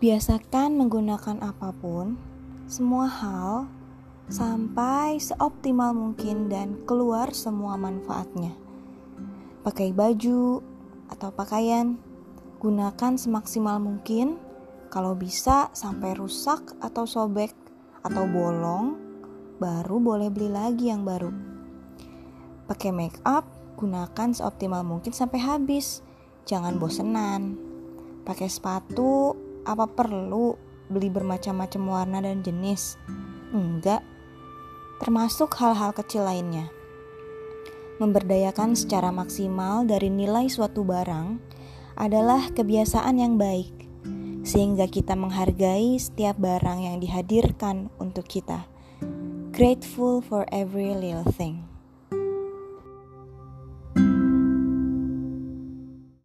Biasakan menggunakan apa pun, semua hal, sampai seoptimal mungkin dan keluar semua manfaatnya. Pakai baju atau pakaian, gunakan semaksimal mungkin. Kalau bisa, sampai rusak atau sobek atau bolong, baru boleh beli lagi yang baru. Pakai make up, gunakan seoptimal mungkin sampai habis. Jangan bosenan. Pakai sepatu, apa perlu beli bermacam-macam warna dan jenis? Enggak. Termasuk hal-hal kecil lainnya. Memberdayakan secara maksimal dari nilai suatu barang adalah kebiasaan yang baik, sehingga kita menghargai setiap barang yang dihadirkan untuk kita. Grateful for every little thing.